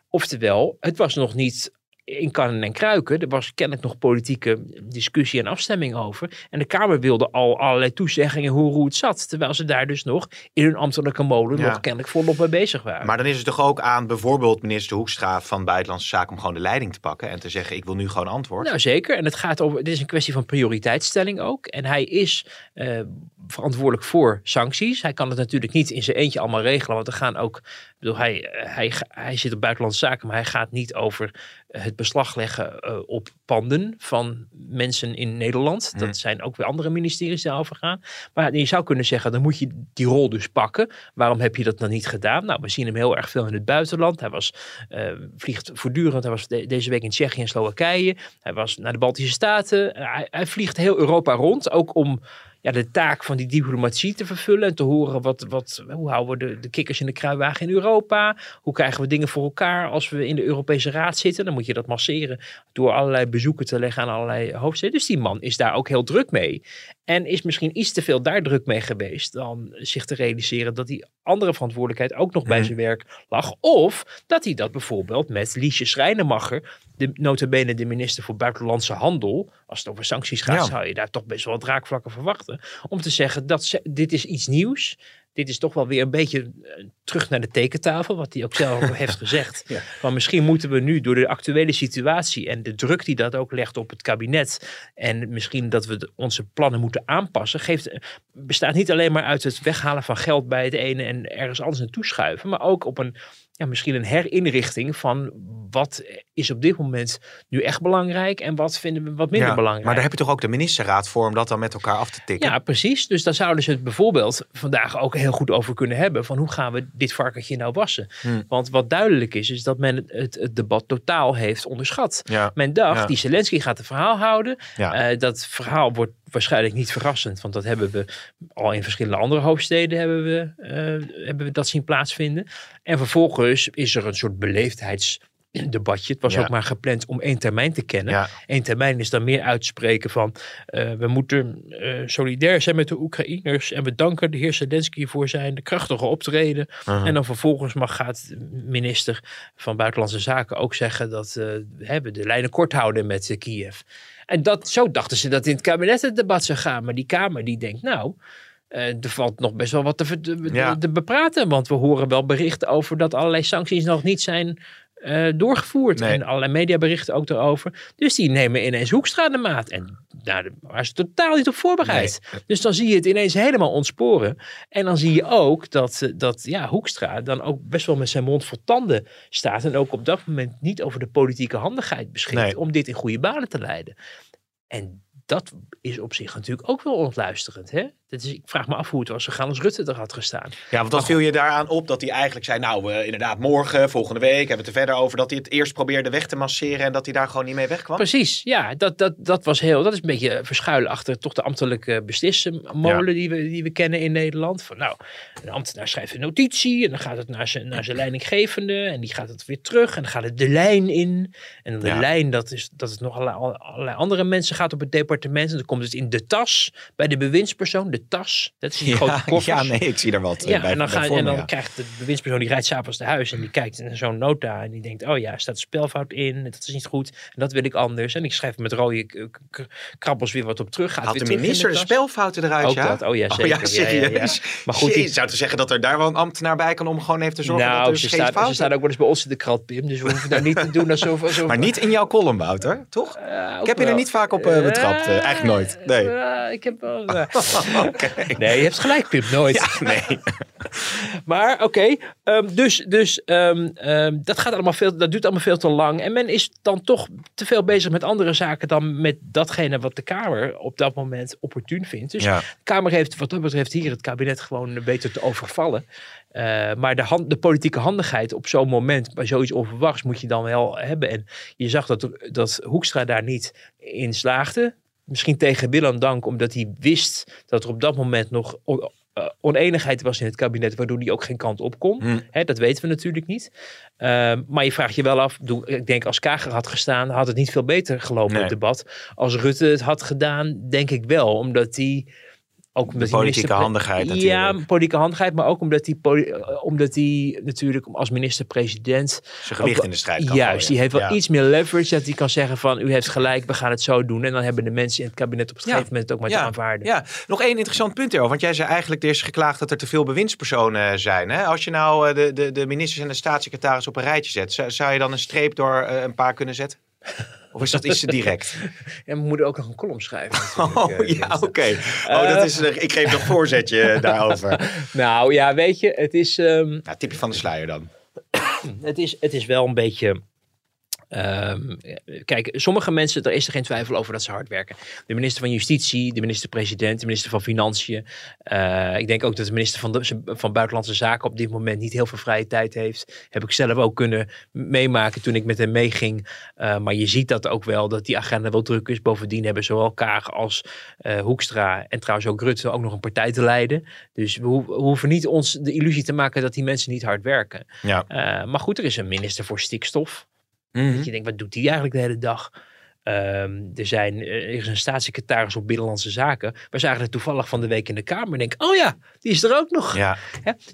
Oftewel, het was nog niet in kannen en kruiken. Er was kennelijk nog politieke discussie en afstemming over. En de Kamer wilde al allerlei toezeggingen hoe, hoe het zat. Terwijl ze daar dus nog in hun ambtelijke molen nog kennelijk volop mee bezig waren. Maar dan is het toch ook aan bijvoorbeeld minister Hoekstra van Buitenlandse Zaken om gewoon de leiding te pakken en te zeggen ik wil nu gewoon antwoord. Nou zeker. En het gaat over, dit is een kwestie van prioriteitsstelling ook. En hij is uh, verantwoordelijk voor sancties. Hij kan het natuurlijk niet in zijn eentje allemaal regelen. Want er gaan ook, bedoel, hij, hij, hij zit op buitenlandse zaken, maar hij gaat niet over het beslag leggen uh, op panden van mensen in Nederland. Dat mhm. zijn ook weer andere ministeries die daarover gaan. Maar je zou kunnen zeggen, dan moet je die rol dus pakken. Waarom heb je dat dan niet gedaan? Nou, we zien hem heel erg veel in het buitenland. Hij was, uh, vliegt voortdurend. Hij was deze week in Tsjechië en Slowakije. Hij was naar de Baltische Staten. Hij, hij vliegt heel Europa rond, ook om ja, de taak van die diplomatie te vervullen. En te horen wat, wat, hoe houden we de, de kikkers in de kruiwagen in Europa? Hoe krijgen we dingen voor elkaar als we in de Europese Raad zitten? Dan moet je dat masseren door allerlei bezoeken te leggen aan allerlei hoofdsteden. Dus die man is daar ook heel druk mee. En is misschien iets te veel daar druk mee geweest dan zich te realiseren dat die andere verantwoordelijkheid ook nog bij mhm. zijn werk lag. Of dat hij dat bijvoorbeeld met Liesje Schrijnemacher, de notabene de minister voor Buitenlandse Handel, als het over sancties gaat, zou je daar toch best wel draakvlakken verwachten. Om te zeggen dat dit is iets nieuws dit is toch wel weer een beetje eh, terug naar de tekentafel, wat hij ook zelf (laughs) heeft gezegd. Ja. Maar misschien moeten we nu door de actuele situatie en de druk die dat ook legt op het kabinet en misschien dat we onze plannen moeten aanpassen, geeft, bestaat niet alleen maar uit het weghalen van geld bij het ene en ergens anders naartoe schuiven, maar ook op een ja, misschien een herinrichting van wat is op dit moment nu echt belangrijk en wat vinden we wat minder belangrijk. Maar daar heb je toch ook de ministerraad voor om dat dan met elkaar af te tikken? Ja, precies. Dus daar zouden ze het bijvoorbeeld vandaag ook heel goed over kunnen hebben van hoe gaan we dit varkentje nou wassen? Hmm. Want wat duidelijk is, is dat men het, het, debat totaal heeft onderschat. Ja. Men dacht, ja. die Zelensky gaat het verhaal houden. Uh, dat verhaal wordt waarschijnlijk niet verrassend, want dat hebben we al in verschillende andere hoofdsteden hebben we, uh, hebben we dat zien plaatsvinden. En vervolgens is er een soort beleefdheids debatje. Het was ook maar gepland om één termijn te kennen. Ja. Eén termijn is dan meer uitspreken van uh, we moeten uh, solidair zijn met de Oekraïners en we danken de heer Zelensky voor zijn krachtige optreden. Uh -huh. En dan vervolgens mag gaat minister van Buitenlandse Zaken ook zeggen dat uh, we de lijnen kort houden met Kiev. En dat, zo dachten ze dat in het kabinet het debat zou gaan. Maar die Kamer die denkt nou... Uh, er valt nog best wel wat te, te, ja. te, bepraten. Want we horen wel berichten over dat allerlei sancties nog niet zijn uh, doorgevoerd. Nee. En allerlei mediaberichten ook erover. Dus die nemen ineens Hoekstra de maat. En nou, daar waren ze totaal niet op voorbereid. Nee. Dus dan zie je het ineens helemaal ontsporen. En dan zie je ook dat, eh, dat ja, Hoekstra dan ook best wel met zijn mond vol tanden staat. En ook op dat moment niet over de politieke handigheid beschikt. Nee. Om dit in goede banen te leiden. En dat is op zich natuurlijk ook wel ontluisterend. Hè? Dat is, ik vraag me af hoe het was gegaan als Rutte er had gestaan. Ja, want wat viel je daaraan op dat hij eigenlijk zei, nou eh, inderdaad morgen, volgende week, hebben we het er verder over, dat hij het eerst probeerde weg te masseren en dat hij daar gewoon niet mee wegkwam? Precies, ja, dat, dat, dat was heel, dat is een beetje verschuilen achter toch de ambtelijke beslismolen die, we, die we kennen in Nederland. Van nou, een ambtenaar schrijft een notitie en dan gaat het naar zijn, naar zijn leidinggevende en die gaat het weer terug en dan gaat het de lijn in. En dan de Ja. lijn, dat is dat het nog allerlei, allerlei andere mensen gaat op het departement en dan komt het in de tas bij de bewindspersoon, tas. Dat is die grote (laughs) koffers. ja, nee, ik zie er wat eh, Ja, bij, en dan, ga, en dan ja. krijgt de bewindspersoon, die rijdt s'avonds naar huis en die kijkt in zo'n nota en die denkt, oh ja, er staat spelfout in, dat is niet goed, en dat wil ik anders. En ik schrijf met rode krabbels weer wat op terug. Gaat de minister de spelfouten eruit, Ook ja? dat, oh ja, zeker. Oh ja, serieus? Maar goed, die- zou te zeggen dat er daar wel een ambtenaar bij kan om gewoon even te zorgen dat Nou, er ze geen staan, ze staan ook wel eens bij ons in de krant, Pim, dus we hoeven daar niet te doen alsof... (laughs) alsof Maar niet in jouw column, Wouter, toch? Eh, ik heb je er niet vaak op eh, betrapt, eh, eigenlijk nooit. Nee. Eh, ik heb wel... (laughs) Nee, je hebt gelijk, Pim, nooit. Ja, (laughs) nee. Maar oké, ehm, dus, dus ehm, ehm, dat, gaat allemaal veel, dat duurt allemaal veel te lang. En men is dan toch te veel bezig met andere zaken dan met datgene wat de Kamer op dat moment opportun vindt. Dus Ja. de Kamer heeft wat dat betreft hier het kabinet gewoon beter te overvallen. Eh, maar de, hand, de politieke handigheid op zo'n moment, bij zoiets onverwachts, moet je dan wel hebben. En je zag dat, dat Hoekstra daar niet in slaagde. Misschien tegen wil en dank, omdat hij wist dat er op dat moment nog eh, oneenigheid was in het kabinet, waardoor hij ook geen kant op kon. Hm. Hè, dat weten we natuurlijk niet. Ehm, maar je vraagt je wel af, doe- ik denk als Kager had gestaan, had het niet veel beter gelopen, Nee. het debat. Als Rutte het had gedaan, denk ik wel, omdat hij ook omdat politieke minister- handigheid Ja, natuurlijk. politieke handigheid, maar ook omdat hij, eh, omdat hij natuurlijk als minister-president Zijn gewicht ook- in de strijd kan Juist, die heeft wel Ja. iets meer leverage dat hij kan zeggen van u heeft gelijk, we gaan het zo doen. En dan hebben de mensen in het kabinet op het Ja. gegeven moment ook maar te aanvaarden. Ja, nog één interessant punt erover. Want jij zei eigenlijk, er is geklaagd dat er te veel bewindspersonen zijn. Hè? Als je nou eh, de, de, de ministers en de staatssecretaris op een rijtje zet, zou, zou je dan een streep door eh, een paar kunnen zetten? Of is dat iets te direct? En we moeten ook nog een column schrijven. Oh eh, ja, dinsdag. oké. Oh, dat is, een- ik geef nog voorzetje eh, (laughs) daarover. Nou ja, weet je, het is, ehm, Nou, tipje van de sluier dan. het is, het is wel een beetje. Ehm, kijk, sommige mensen, daar is er geen twijfel over dat ze hard werken. De minister van Justitie, de minister-president, de minister van Financiën. Eh, ik denk ook dat de minister van, de, van Buitenlandse Zaken op dit moment niet heel veel vrije tijd heeft. Heb ik zelf ook kunnen meemaken toen ik met hem meeging. Eh, maar je ziet dat ook wel, dat die agenda wel druk is. Bovendien hebben zowel Kaag als eh, Hoekstra en trouwens ook Rutte ook nog een partij te leiden. Dus we, ho- we hoeven niet ons de illusie te maken dat die mensen niet hard werken. Ja. Maar goed, er is een minister voor stikstof. Mhm. Dat je denkt, wat doet die eigenlijk de hele dag? Ehm, er, zijn, eh, er is een staatssecretaris op Binnenlandse Zaken. We zagen het toevallig van de week in de Kamer. En denk, oh ja, die is er ook nog. Ja.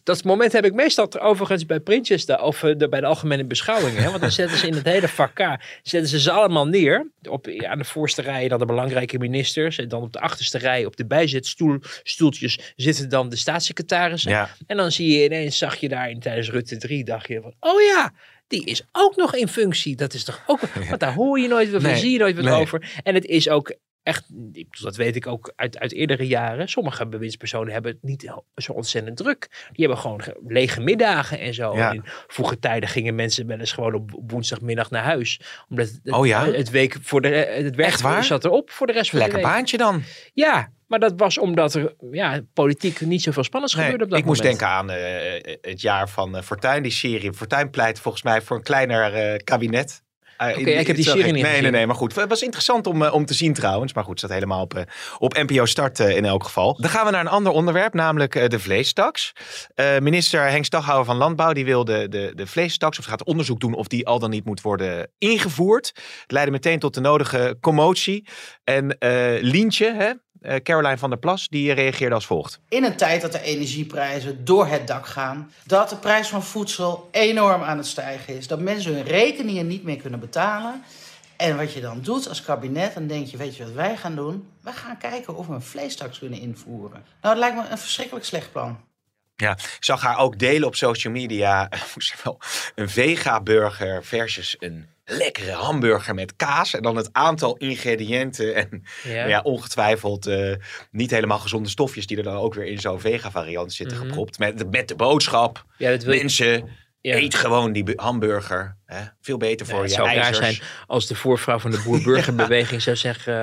Dat moment heb ik meestal overigens bij Prinsjes, of eh, de- bij de algemene beschouwingen. Want dan zetten ze in het hele vak zetten ze ze allemaal neer. Op, aan de voorste rij dan de belangrijke ministers. En dan op de achterste rij op de bijzetstoeltjes zitten dan de staatssecretarissen. Ja. En dan zie je ineens, zag je daar in, tijdens Rutte 3, dacht je van, oh ja, die is ook nog in functie. Dat is toch ook, (laughs) want daar hoor je nooit wat, Nee, zie je nooit wat nee. over. En het is ook echt, dat weet ik ook uit, uit eerdere jaren. Sommige bewindspersonen hebben het niet zo ontzettend druk. Die hebben gewoon ge- lege middagen en zo. Ja. In vroege tijden gingen mensen wel eens gewoon op woensdagmiddag naar huis. Omdat het, Oh ja? het week voor de, het werk Echt waar? zat erop voor de rest van Lekker de week. baantje dan. Ja, maar dat was omdat er ja, politiek niet zoveel spannends Nee, gebeurde op dat ik moest moment. denken aan eh, het jaar van Fortuyn, die serie. Fortuyn pleit volgens mij voor een kleiner eh, kabinet. Oké, ik heb die serie niet Nee, nee, gezien. nee, maar goed. Het was interessant om, om te zien trouwens. Maar goed, staat helemaal op, op NPO Start in elk geval. Dan gaan we naar een ander onderwerp, namelijk de vleestaks. Minister Henk Staghouwer van Landbouw, die wil de, de, de vleestaks, of gaat onderzoek doen of die al dan niet moet worden ingevoerd. Het leidde meteen tot de nodige commotie. En Lientje, hè, Caroline van der Plas, die reageerde als volgt. in een tijd dat de energieprijzen door het dak gaan, dat de prijs van voedsel enorm aan het stijgen is, dat mensen hun rekeningen niet meer kunnen betalen. En wat je dan doet als kabinet, dan denk je, weet je wat wij gaan doen? We gaan kijken of we een vleestaks kunnen invoeren. Nou, dat lijkt me een verschrikkelijk slecht plan. Ja, ik zag haar ook delen op social media. (laughs) Moest wel een vega-burger versus een lekkere hamburger met kaas. En dan het aantal ingrediënten en Ja. ja. ongetwijfeld eh, niet helemaal gezonde stofjes die er dan ook weer in zo'n vega-variant zitten Mhm. gepropt. Met, met de boodschap, Ja, dat wil je- mensen, Ja. eet gewoon die bu- hamburger. Hè? Veel beter voor Ja, het je zou raar zijn als de voorvrouw van de boer-burgerbeweging (laughs) zou zeggen: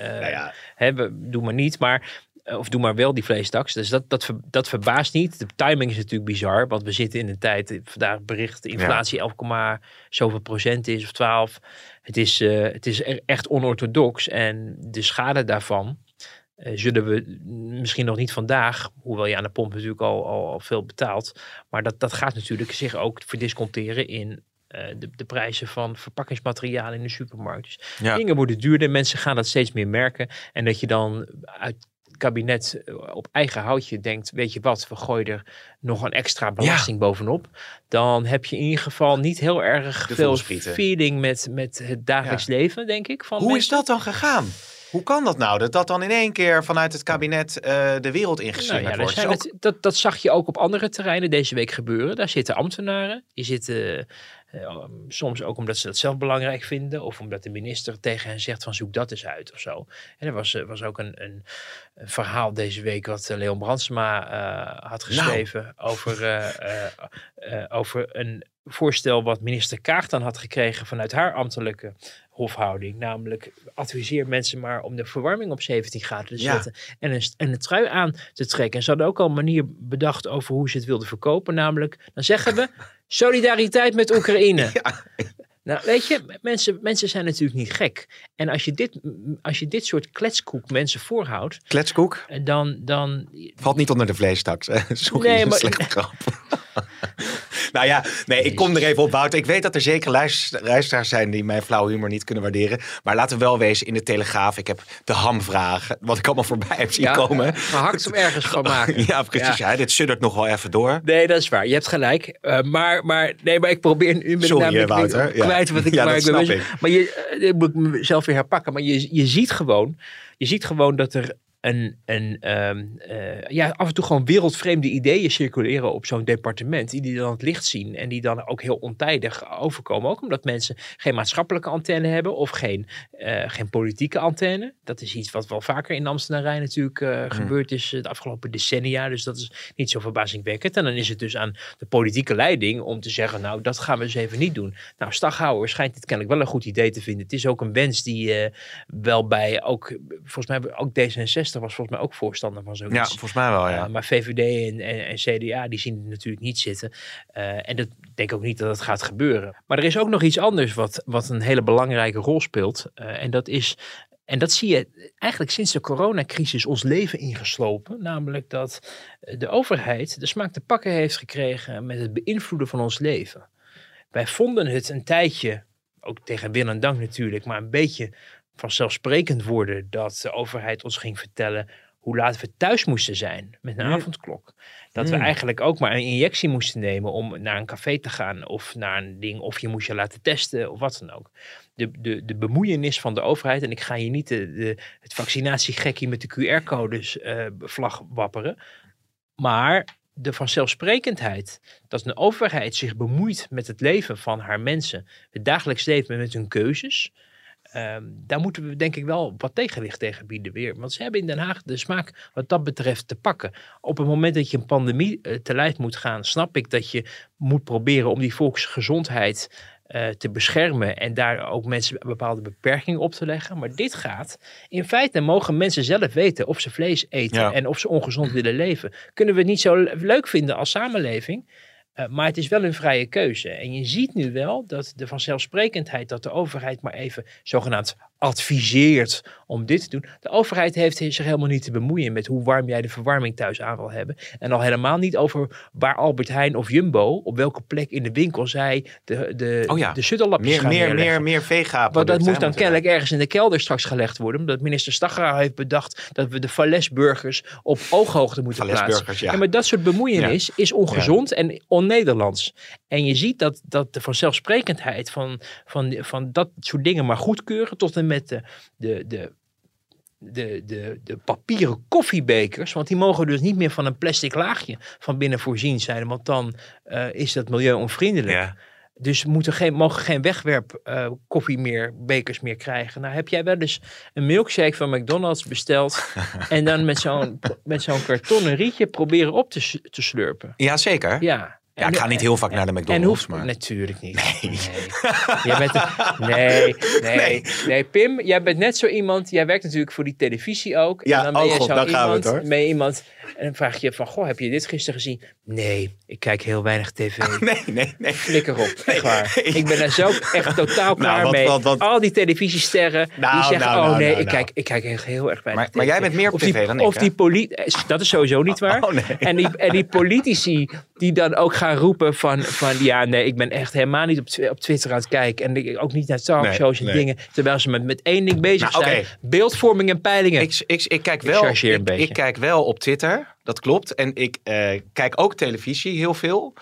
Nou ja, hè, doe maar niet. Maar of doe maar wel die vleestaks. Dus dat, dat, dat verbaast niet. De timing is natuurlijk bizar. Want we zitten in een tijd, eh, vandaag bericht, de inflatie 11, zoveel procent is of 12. Het is, eh, het is echt onorthodox. En de schade daarvan eh, zullen we misschien nog niet vandaag, hoewel je aan de pomp natuurlijk al, al, al veel betaalt. Maar dat, dat gaat natuurlijk zich ook verdisconteren in eh, de, de prijzen van verpakkingsmateriaal in de supermarkt. Dus Ja. dingen worden duurder, mensen gaan dat steeds meer merken. En dat je dan uit kabinet eh, op eigen houtje denkt, weet je wat, we gooien er nog een extra belasting bovenop. Dan heb je in ieder geval niet heel erg De veel feeling met, met het dagelijks leven, denk ik. Van Hoe is dat dan gegaan? Hoe kan dat nou? Dat dat dan in één keer vanuit het kabinet eh, de wereld Nou ingeslingerd ja, er wordt. ook- het- dat, dat zag je ook op andere terreinen deze week gebeuren. Daar zitten ambtenaren. Die zitten eh, soms ook omdat ze dat zelf belangrijk vinden. Of omdat de minister tegen hen zegt van zoek dat eens uit of zo. En er was, eh, was ook een, een, een verhaal deze week wat eh, Leon Brandsma had geschreven. Over, over een voorstel wat minister Kaag dan had gekregen vanuit haar ambtelijke hofhouding. Namelijk adviseer mensen maar om de verwarming op 17 graden te Ja. zetten. En een, en een trui aan te trekken. En ze hadden ook al een manier bedacht over hoe ze het wilden verkopen. Namelijk, dan zeggen we (laughs) solidariteit met Oekraïne. (laughs) Nou, weet je, mensen, mensen zijn natuurlijk niet gek. En als je dit, als je dit soort kletskoek mensen voorhoudt, Kletskoek dan, dan valt niet onder de vleestaks. (laughs) Sorry, Nee, maar- grap. (laughs) nou ja, nee, ik kom er even op, Wouter. Ik weet dat er zeker luister- luisteraars zijn die mijn flauwe humor niet kunnen waarderen. Maar laten we wel wezen, in de Telegraaf, ik heb de hamvraag, wat ik allemaal voorbij heb zien ja, komen. gehakt om ergens van (laughs) maken. Ja, precies. Ja. dit suddert nog wel even door. Nee, dat is waar. Je hebt gelijk. Eh, maar, maar, nee, maar ik probeer nu ik Sorry, namelijk eh, Wouter. Ja. kwijt wat ik (laughs) Ja, waar ik ik. Maar je, eh, dit moet ik mezelf weer herpakken. Maar je, je ziet gewoon, je ziet gewoon dat er een, een ehm, eh, ja, af en toe gewoon wereldvreemde ideeën circuleren op zo'n departement. Die, die dan het licht zien en die dan ook heel ontijdig overkomen. Ook omdat mensen geen maatschappelijke antenne hebben of geen, eh, geen politieke antenne. Dat is iets wat wel vaker in de ambtenarij natuurlijk eh, gebeurd is de afgelopen decennia. Dus dat is niet zo verbazingwekkend. En dan is het dus aan de politieke leiding om te zeggen, nou dat gaan we eens even niet doen. Nou, Staghouwer schijnt dit kennelijk wel een goed idee te vinden. Het is ook een wens die wel bij ook, volgens mij hebben ook D66 was volgens mij ook voorstander van zoiets. Ja, volgens mij wel, ja. Uh, maar VVD en, en, en, CDA die zien het natuurlijk niet zitten. Uh, en dat denk ik ook niet dat het gaat gebeuren. Maar er is ook nog iets anders wat, wat een hele belangrijke rol speelt. Uh, en dat is. En dat zie je eigenlijk sinds de coronacrisis ons leven ingeslopen. Namelijk dat de overheid de smaak te pakken heeft gekregen met het beïnvloeden van ons leven. Wij vonden het een tijdje, ook tegen wil en dank natuurlijk, maar een beetje vanzelfsprekend worden dat de overheid ons ging vertellen hoe laat we thuis moesten zijn met een mm. avondklok. Dat mm. we eigenlijk ook maar een injectie moesten nemen om naar een café te gaan of naar een ding, of je moest je laten testen of wat dan ook. De, de, de bemoeienis van de overheid, en ik ga hier niet de, de, het vaccinatiegekkie met de QR-codes uh, vlag wapperen, maar de vanzelfsprekendheid dat een overheid zich bemoeit met het leven van haar mensen, het dagelijks leven met hun keuzes, Um, daar moeten we denk ik wel wat tegenwicht tegen bieden weer. Want ze hebben in Den Haag de smaak wat dat betreft te pakken. Op het moment dat je een pandemie uh, te lijf moet gaan, snap ik dat je moet proberen om die volksgezondheid uh, te beschermen en daar ook mensen een bepaalde beperkingen op te leggen. Maar dit gaat, in feite mogen mensen zelf weten of ze vlees eten ja. en of ze ongezond willen leven. Kunnen we het niet zo leuk vinden als samenleving? Uh, maar het is wel een vrije keuze. En je ziet nu wel dat de vanzelfsprekendheid dat de overheid maar even zogenaamd adviseert om dit te doen. De overheid heeft zich helemaal niet te bemoeien met hoe warm jij de verwarming thuis aan wil hebben. En al helemaal niet over waar Albert Heijn of Jumbo, op welke plek in de winkel zij de, de, oh ja. de meer, gaan meer, neerleggen. meer, meer vega Want dat moet dan kennelijk ergens in de kelder straks gelegd worden. Omdat minister Staggeraar heeft bedacht dat we de Falesburgers op ooghoogte moeten plaatsen. Ja. En maar dat soort bemoeienis ja. is ongezond ja. en on-Nederlands. En je ziet dat, dat de vanzelfsprekendheid van, van, van dat soort dingen maar goedkeuren tot en met de, de, de de, de, de papieren koffiebekers, want die mogen dus niet meer van een plastic laagje van binnen voorzien zijn, want dan uh, is dat milieuonvriendelijk. Ja. Dus moeten geen, mogen geen wegwerp uh, koffie meer, bekers meer krijgen. Nou, heb jij wel eens een milkshake van McDonald's besteld (laughs) en dan met zo'n met zo'n kartonnen rietje proberen op te, te slurpen? Ja, zeker. Ja. Ja, ik ga niet heel vaak naar de McDonald's, maar... Natuurlijk niet. Nee. Jij bent (laughs) nee, nee, nee, Pim, jij bent net zo iemand. Jij werkt natuurlijk voor die televisie ook. Ja, en dan ben oh je god, zo daar gaan we iemand, het, hoor. Iemand en dan vraag je van, goh, heb je dit gisteren gezien? Nee, ik kijk heel weinig tv. (laughs) Nee, nee, nee. Flikker op, echt waar. (laughs) Ik ben er zo echt totaal klaar wat- mee. wat- wat- Al die televisiesterren Nou, die zeggen, nou, oh nou, nee, nou, ik, nou. Kijk, ik kijk echt heel erg weinig Maar- maar jij bent meer op die, tv dan ik, Of hè? die poli dat is sowieso niet waar. Oh, nee. en, die, en die politici die dan ook gaan roepen van, van ja, nee, ik ben echt helemaal niet op, op Twitter aan het kijken. En ik, ook niet naar talkshows Nee, en nee. dingen. Terwijl ze met, met één ding bezig Nou, zijn. Beeldvorming en peilingen. Ik, ik, ik, kijk wel, ik, kijk wel op Twitter, dat klopt. En ik eh, kijk ook televisie heel veel.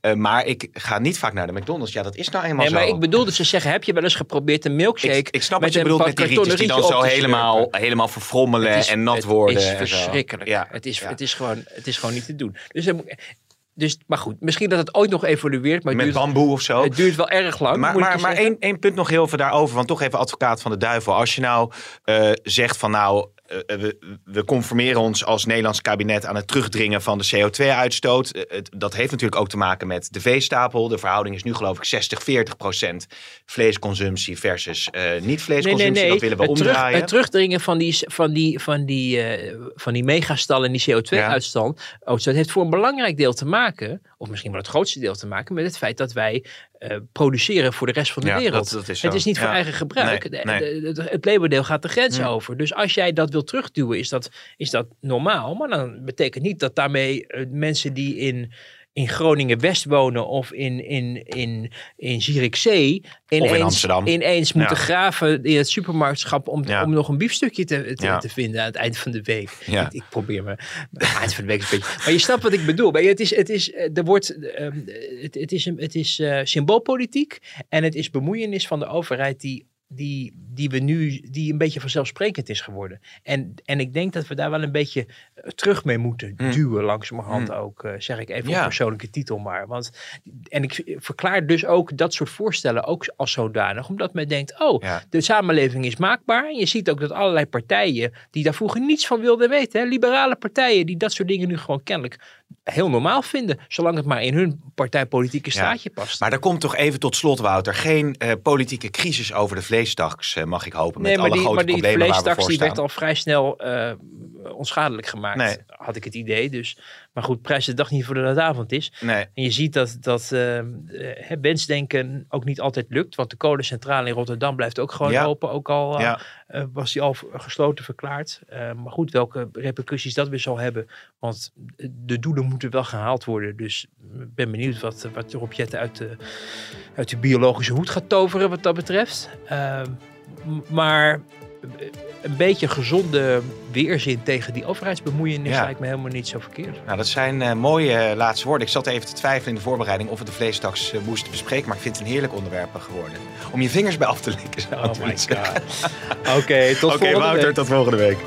Eh, maar ik ga niet vaak naar de McDonald's. Ja, dat is nou eenmaal Nee, maar zo. ik bedoelde ze zeggen, heb je wel eens geprobeerd een milkshake ik, ik snap met wat je bedoelt met die rietjes die dan zo helemaal, slurpen? helemaal verfrommelen Het is- en nat het worden. is en zo. verschrikkelijk. Ja. Het, is, Ja. het, is gewoon, het is gewoon niet te doen. Dus, dus, maar goed, misschien dat het ooit nog evolueert. Maar Met duurt, bamboe of zo. het duurt wel erg lang. Maar, maar, één, één punt nog heel veel daarover, want toch even advocaat van de duivel. Als je nou eh, zegt van nou, we, we conformeren ons als Nederlands kabinet aan het terugdringen van de CO2-uitstoot. Eh, dat heeft natuurlijk ook te maken met de veestapel. De verhouding is nu geloof ik 60-40 procent vleesconsumptie versus eh, niet vleesconsumptie. Dat willen we het, terug- omdraaien. het terugdringen van die, van die, van die, eh, van die megastallen en die CO2-uitstoot uitstoot heeft voor een belangrijk deel te maken, of misschien wel het grootste deel te maken, met het feit dat wij eh, produceren voor de rest van de Ja, wereld. dat- dat is het is niet voor Ja. eigen gebruik. Nee, De- nee. de- de- het leeuwendeel gaat de grens over. Dus als jij dat wil terugduwen, is dat, is dat normaal. Maar dan betekent niet dat daarmee eh, mensen die in in Groningen-West wonen of in, in, in, in Zierikzee ineens, Amsterdam. ineens moeten Ja. graven in het supermarktschap om, Ja. om nog een biefstukje te, te, Ja. te vinden aan het eind van de week. Ja. Ik, ik probeer me aan het eind van de week een beetje. Maar je snapt wat ik bedoel. Maar Het is, het is, eh, er wordt, ehm, het, het is, een- het is eh, symboolpolitiek en het is bemoeienis van de overheid die die, die we nu, die een beetje vanzelfsprekend is geworden. En, en ik denk dat we daar wel een beetje eh, terug mee moeten Hmm. duwen, langzamerhand ook, eh, zeg ik even Ja. op persoonlijke titel maar. Want, en ik verklaar dus ook dat soort voorstellen ook als zodanig, omdat men denkt, oh, Ja. de samenleving is maakbaar. En je ziet ook dat allerlei partijen die daar vroeger niets van wilden weten, hè, liberale partijen, die dat soort dingen nu gewoon kennelijk heel normaal vinden, zolang het maar in hun partijpolitieke Ja. straatje past. Maar er komt toch even tot slot, Wouter. Geen eh, politieke crisis over de vleestaks, eh, mag ik hopen. Met maar alle die, grote maar die problemen waar we vleestaks die werd al vrij snel eh, onschadelijk gemaakt, Nee. had ik het idee. Dus, maar goed, prijs de dag niet voor de avond is. Nee. En je ziet dat, dat eh, eh, hè, wensdenken ook niet altijd lukt. Want de kolencentrale in Rotterdam blijft ook gewoon Ja. open. Ook al eh, Ja. eh, was die al gesloten verklaard. Eh, maar goed, welke repercussies dat weer zal hebben. Want de doelen moeten wel gehaald worden. Dus ik ben benieuwd wat, wat Rob Jetten uit de, uit de biologische hoed gaat toveren wat dat betreft. Eh, m- maar een beetje gezonde weerzin tegen die overheidsbemoeienis Ja. lijkt me helemaal niet zo verkeerd. Nou, dat zijn eh, mooie eh, laatste woorden. Ik zat even te twijfelen in de voorbereiding of we de vleestaks eh, moesten bespreken. Maar ik vind het een heerlijk onderwerp geworden. Om je vingers bij af te likken. Oh my (laughs) god. Oké, tot Oké, volgende Wouter, week. tot volgende week.